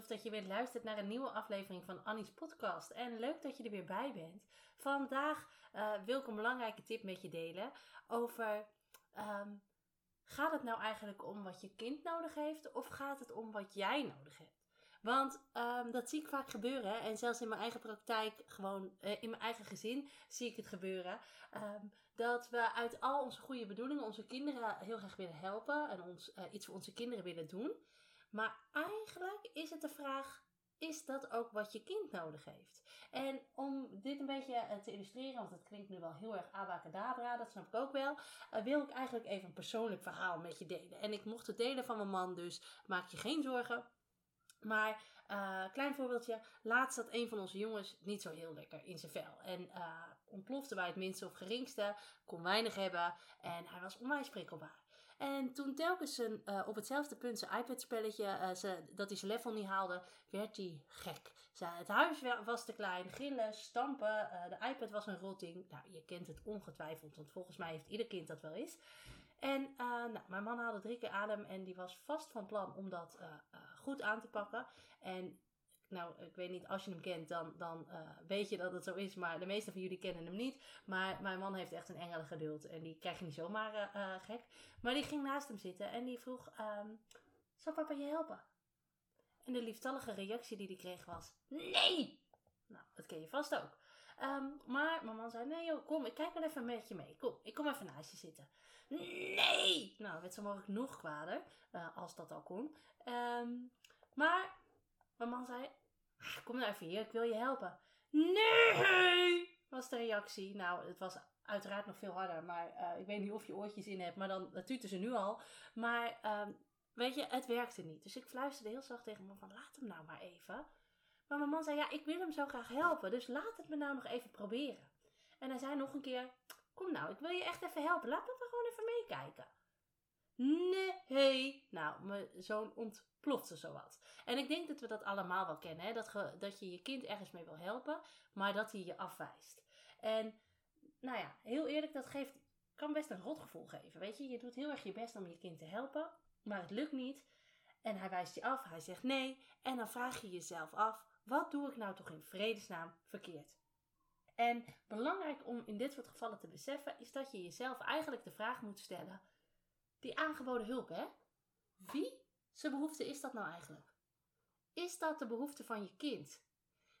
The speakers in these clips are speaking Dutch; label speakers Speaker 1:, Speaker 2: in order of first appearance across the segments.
Speaker 1: Tof dat je weer luistert naar een nieuwe aflevering van Annie's podcast. En leuk dat je er weer bij bent. Vandaag eh, wil ik een belangrijke tip met je delen over... ehm, gaat het nou eigenlijk om wat je kind nodig heeft of gaat het om wat jij nodig hebt? Want ehm, dat zie ik vaak gebeuren. En zelfs in mijn eigen praktijk, gewoon eh, in mijn eigen gezin, zie ik het gebeuren. Ehm, dat we uit al onze goede bedoelingen onze kinderen heel graag willen helpen. En ons, eh, iets voor onze kinderen willen doen. Maar eigenlijk is het de vraag: is dat ook wat je kind nodig heeft? En om dit een beetje eh, te illustreren, want het klinkt nu wel heel erg abacadabra, dat snap ik ook wel, eh, wil ik eigenlijk even een persoonlijk verhaal met je delen. En ik mocht het delen van mijn man, dus maak je geen zorgen. Maar, eh, klein voorbeeldje. Laatst zat een van onze jongens niet zo heel lekker in zijn vel. En ontplofte bij het minste of geringste. Kon weinig hebben. En hij was onwijs prikkelbaar. En toen telkens eh, op hetzelfde punt zijn iPad-spelletje, eh, ze- dat hij zijn level niet haalde, werd hij gek. Ze- Het huis wa- was te klein, gillen, stampen, eh, de iPad was een rotting. Nou, je kent het ongetwijfeld, want volgens mij heeft ieder kind dat wel eens. En nou, mijn man haalde drie keer adem en die was vast van plan om dat goed aan te pakken. En nou, ik weet niet, als je hem kent, dan, dan eh, weet je dat het zo is. Maar de meeste van jullie kennen hem niet. Maar mijn man heeft echt een engelen geduld. En die krijg je niet zomaar eh, eh, gek. Maar die ging naast hem zitten en die vroeg, ehm, zal papa je helpen? En de lieftallige reactie die hij kreeg was, nee! Nou, dat ken je vast ook. Ehm, maar mijn man zei, nee joh, kom, ik kijk wel even met je mee. Kom, ik kom even naast je zitten. Nee! Nou, werd zo mogelijk nog kwader, als dat al kon. Ehm, maar mijn man zei, "Ah, kom nou even hier, ik wil je helpen. Nee! Was de reactie. Nou, het was uiteraard nog veel harder, maar eh, ik weet niet of je oortjes in hebt, maar dan tuten ze nu al. Maar ehm, weet je, het werkte niet. Dus ik fluisterde heel zacht tegen mijn man van, laat hem nou maar even. Maar mijn man zei, ja, ik wil hem zo graag helpen, dus laat het me nou nog even proberen. En hij zei nog een keer, kom nou, ik wil je echt even helpen, laat papa gewoon even meekijken. Nee. Nou, mijn zoon ontplofte zowat. En ik denk dat we dat allemaal wel kennen. Hè? Dat, ge- dat je je kind ergens mee wil helpen, maar dat hij je afwijst. En nou ja, heel eerlijk, dat geeft, kan best een rotgevoel geven. Weet je, je doet heel erg je best om je kind te helpen, maar het lukt niet. En hij wijst je af, hij zegt nee. En dan vraag je jezelf af, wat doe ik nou toch in vredesnaam verkeerd? En belangrijk om in dit soort gevallen te beseffen, is dat je jezelf eigenlijk de vraag moet stellen: die aangeboden hulp, hè? Wie zijn behoefte is dat nou eigenlijk? Is dat de behoefte van je kind?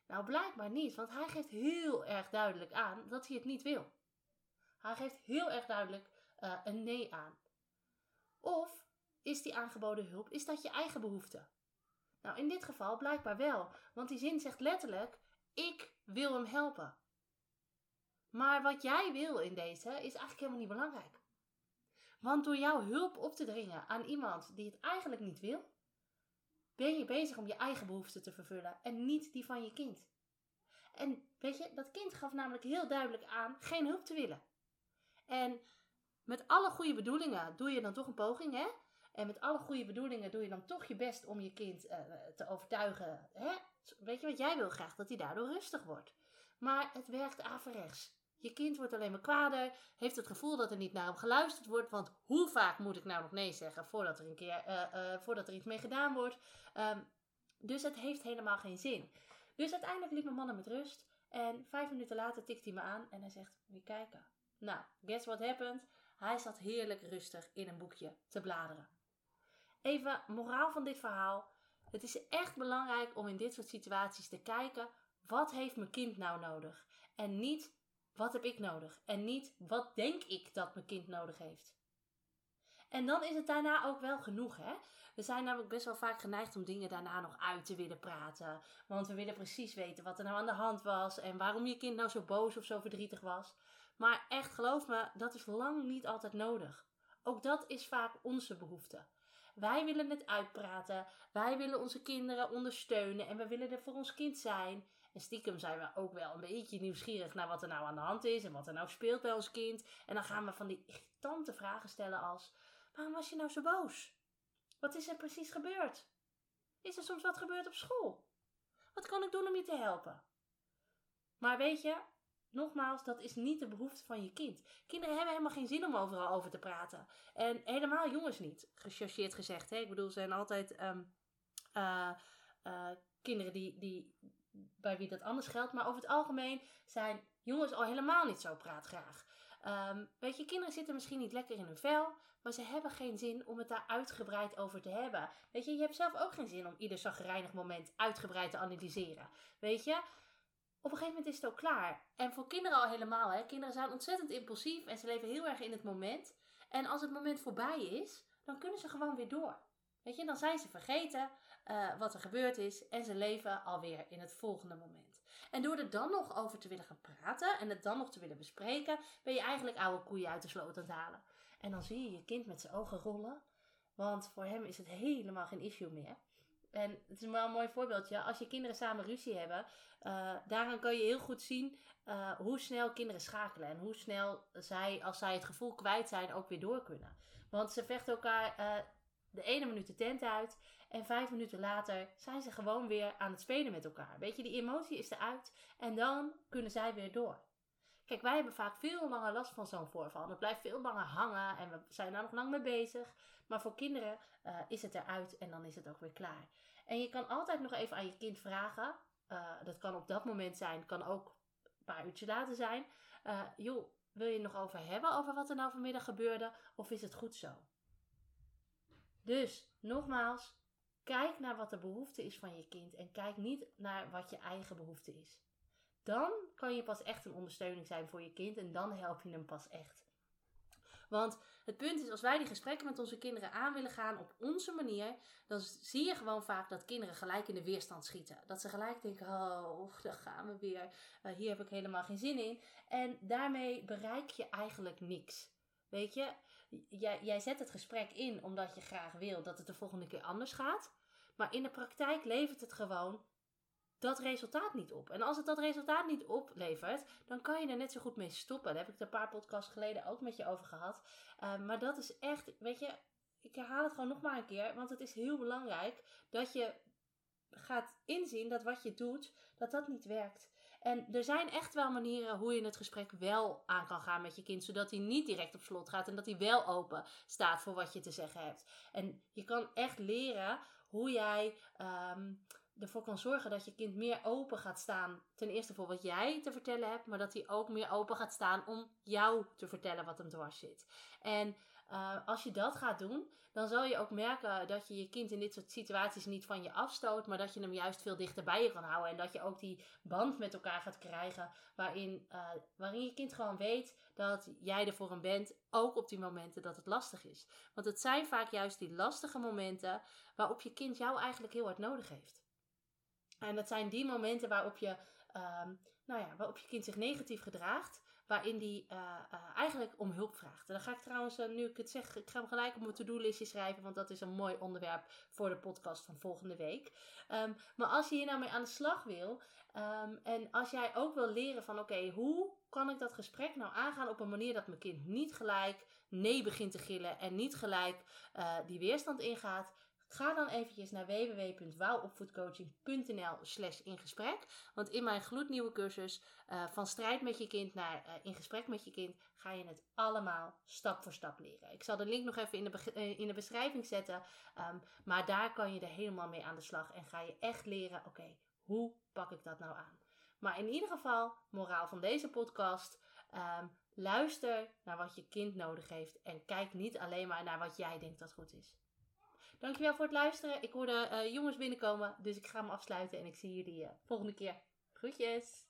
Speaker 1: Nou, blijkbaar niet, want hij geeft heel erg duidelijk aan dat hij het niet wil. Hij geeft heel erg duidelijk eh, een nee aan. Of is die aangeboden hulp, is dat je eigen behoefte? Nou, in dit geval blijkbaar wel, want die zin zegt letterlijk: ik wil hem helpen. Maar wat jij wil in deze is eigenlijk helemaal niet belangrijk. Want door jouw hulp op te dringen aan iemand die het eigenlijk niet wil, ben je bezig om je eigen behoeften te vervullen en niet die van je kind. En weet je, dat kind gaf namelijk heel duidelijk aan geen hulp te willen. En met alle goede bedoelingen doe je dan toch een poging, hè? En met alle goede bedoelingen doe je dan toch je best om je kind eh, te overtuigen. Hè? Weet je wat jij wil graag? Dat hij daardoor rustig wordt. Maar het werkt averechts. Je kind wordt alleen maar kwader, heeft het gevoel dat er niet naar hem geluisterd wordt. Want hoe vaak moet ik nou nog nee zeggen voordat er, een keer, eh, eh, voordat er iets mee gedaan wordt? Ehm, dus het heeft helemaal geen zin. Dus uiteindelijk liet mijn man hem met rust. En vijf minuten later tikt hij me aan en hij zegt: je kijken. Nou, guess what happened? Hij zat heerlijk rustig in een boekje te bladeren. Even moraal van dit verhaal. Het is echt belangrijk om in dit soort situaties te kijken: wat heeft mijn kind nou nodig? En niet wat heb ik nodig? En niet wat denk ik dat mijn kind nodig heeft? En dan is het daarna ook wel genoeg, hè? We zijn namelijk best wel vaak geneigd om dingen daarna nog uit te willen praten. Want we willen precies weten wat er nou aan de hand was en waarom je kind nou zo boos of zo verdrietig was. Maar echt, geloof me, dat is lang niet altijd nodig. Ook dat is vaak onze behoefte. Wij willen het uitpraten. Wij willen onze kinderen ondersteunen. En we willen er voor ons kind zijn. En stiekem zijn we ook wel een beetje nieuwsgierig naar wat er nou aan de hand is. En wat er nou speelt bij ons kind. En dan gaan we van die irritante vragen stellen als... Waarom was je nou zo boos? Wat is er precies gebeurd? Is er soms wat gebeurd op school? Wat kan ik doen om je te helpen? Maar weet je, nogmaals, dat is niet de behoefte van je kind. Kinderen hebben helemaal geen zin om overal over te praten. En helemaal jongens niet, gechargeerd gezegd. Hè? Ik bedoel, er zijn altijd ehm, eh, eh, kinderen die, die, bij wie dat anders geldt. Maar over het algemeen zijn jongens al helemaal niet zo praatgraag. Um, weet je, kinderen zitten misschien niet lekker in hun vel, maar ze hebben geen zin om het daar uitgebreid over te hebben. Weet je, je hebt zelf ook geen zin om ieder zagrijnig moment uitgebreid te analyseren. Weet je, op een gegeven moment is het ook klaar. En voor kinderen al helemaal, hè. Kinderen zijn ontzettend impulsief en ze leven heel erg in het moment. En als het moment voorbij is, dan kunnen ze gewoon weer door. Weet je, dan zijn ze vergeten uh, wat er gebeurd is en ze leven alweer in het volgende moment. En door er dan nog over te willen gaan praten en het dan nog te willen bespreken, ben je eigenlijk oude koeien uit de sloot aan het halen. En dan zie je je kind met zijn ogen rollen, want voor hem is het helemaal geen issue meer. En het is wel een mooi voorbeeldje. Als je kinderen samen ruzie hebben, uh, daaraan kan je heel goed zien uh, hoe snel kinderen schakelen. En hoe snel zij, als zij het gevoel kwijt zijn, ook weer door kunnen. Want ze vechten elkaar de ene minuut de tent uit. En vijf minuten later zijn ze gewoon weer aan het spelen met elkaar. Weet je, die emotie is eruit. En dan kunnen zij weer door. Kijk, wij hebben vaak veel langer last van zo'n voorval. Het blijft veel langer hangen en we zijn daar nog lang mee bezig. Maar voor kinderen uh, is het eruit en dan is het ook weer klaar. En je kan altijd nog even aan je kind vragen. Uh, dat kan op dat moment zijn, kan ook een paar uurtjes later zijn. Uh, joh, wil je het nog over hebben over wat er nou vanmiddag gebeurde? Of is het goed zo? Dus, nogmaals, kijk naar wat de behoefte is van je kind en kijk niet naar wat je eigen behoefte is. Dan kan je pas echt een ondersteuning zijn voor je kind en dan help je hem pas echt. Want het punt is, als wij die gesprekken met onze kinderen aan willen gaan op onze manier, dan zie je gewoon vaak dat kinderen gelijk in de weerstand schieten. Dat ze gelijk denken, oh, daar gaan we weer, uh, hier heb ik helemaal geen zin in. En daarmee bereik je eigenlijk niks. Weet je, jij, jij zet het gesprek in omdat je graag wil dat het de volgende keer anders gaat. Maar in de praktijk levert het gewoon dat resultaat niet op. En als het dat resultaat niet oplevert, dan kan je er net zo goed mee stoppen. Daar heb ik een paar podcasts geleden ook met je over gehad. Uh, maar dat is echt, weet je, ik herhaal het gewoon nog maar een keer, want het is heel belangrijk dat je gaat inzien dat wat je doet, dat dat niet werkt. En er zijn echt wel manieren hoe je het gesprek wel aan kan gaan met je kind, zodat hij niet direct op slot gaat en dat hij wel open staat voor wat je te zeggen hebt. En je kan echt leren hoe jij um, ervoor kan zorgen dat je kind meer open gaat staan. Ten eerste voor wat jij te vertellen hebt, maar dat hij ook meer open gaat staan om jou te vertellen wat hem dwars zit. En uh, als je dat gaat doen, dan zal je ook merken dat je je kind in dit soort situaties niet van je afstoot, maar dat je hem juist veel dichter bij je kan houden. En dat je ook die band met elkaar gaat krijgen, waarin, uh, waarin je kind gewoon weet dat jij er voor hem bent, ook op die momenten dat het lastig is. Want het zijn vaak juist die lastige momenten waarop je kind jou eigenlijk heel hard nodig heeft. En dat zijn die momenten waarop je, um, nou ja, waarop je kind zich negatief gedraagt, waarin die uh, uh, eigenlijk om hulp vraagt. En dan ga ik trouwens, uh, nu ik het zeg, ik ga hem gelijk op mijn to-do-listje schrijven, want dat is een mooi onderwerp voor de podcast van volgende week. Um, maar als je hier nou mee aan de slag wil, um, en als jij ook wil leren van, oké, hoe kan ik dat gesprek nou aangaan op een manier dat mijn kind niet gelijk nee begint te gillen en niet gelijk die weerstand ingaat, Ga dan eventjes naar www.wouwopvoedcoaching.nl slash in gesprek. Want in mijn gloednieuwe cursus uh, van strijd met je kind naar uh, in gesprek met je kind ga je het allemaal stap voor stap leren. Ik zal de link nog even in de, uh, in de beschrijving zetten. Um, maar daar kan je er helemaal mee aan de slag en ga je echt leren, oké, hoe pak ik dat nou aan? Maar in ieder geval, moraal van deze podcast, um, luister naar wat je kind nodig heeft en kijk niet alleen maar naar wat jij denkt dat goed is. Dankjewel voor het luisteren. Ik hoorde uh, jongens binnenkomen, dus ik ga hem afsluiten en ik zie jullie uh, volgende keer. Groetjes!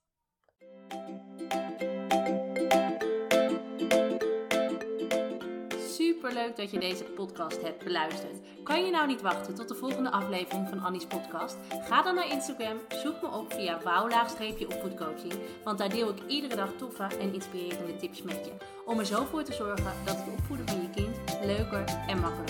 Speaker 1: super leuk dat je deze podcast hebt beluisterd. Kan je nou niet wachten tot de volgende aflevering van Annie's podcast? Ga dan naar Instagram, zoek me op via wouw-opvoedcoaching, want daar deel ik iedere dag toffe en inspirerende tips met je. Om er zo voor te zorgen dat het opvoeden van je kind leuker en makkelijker.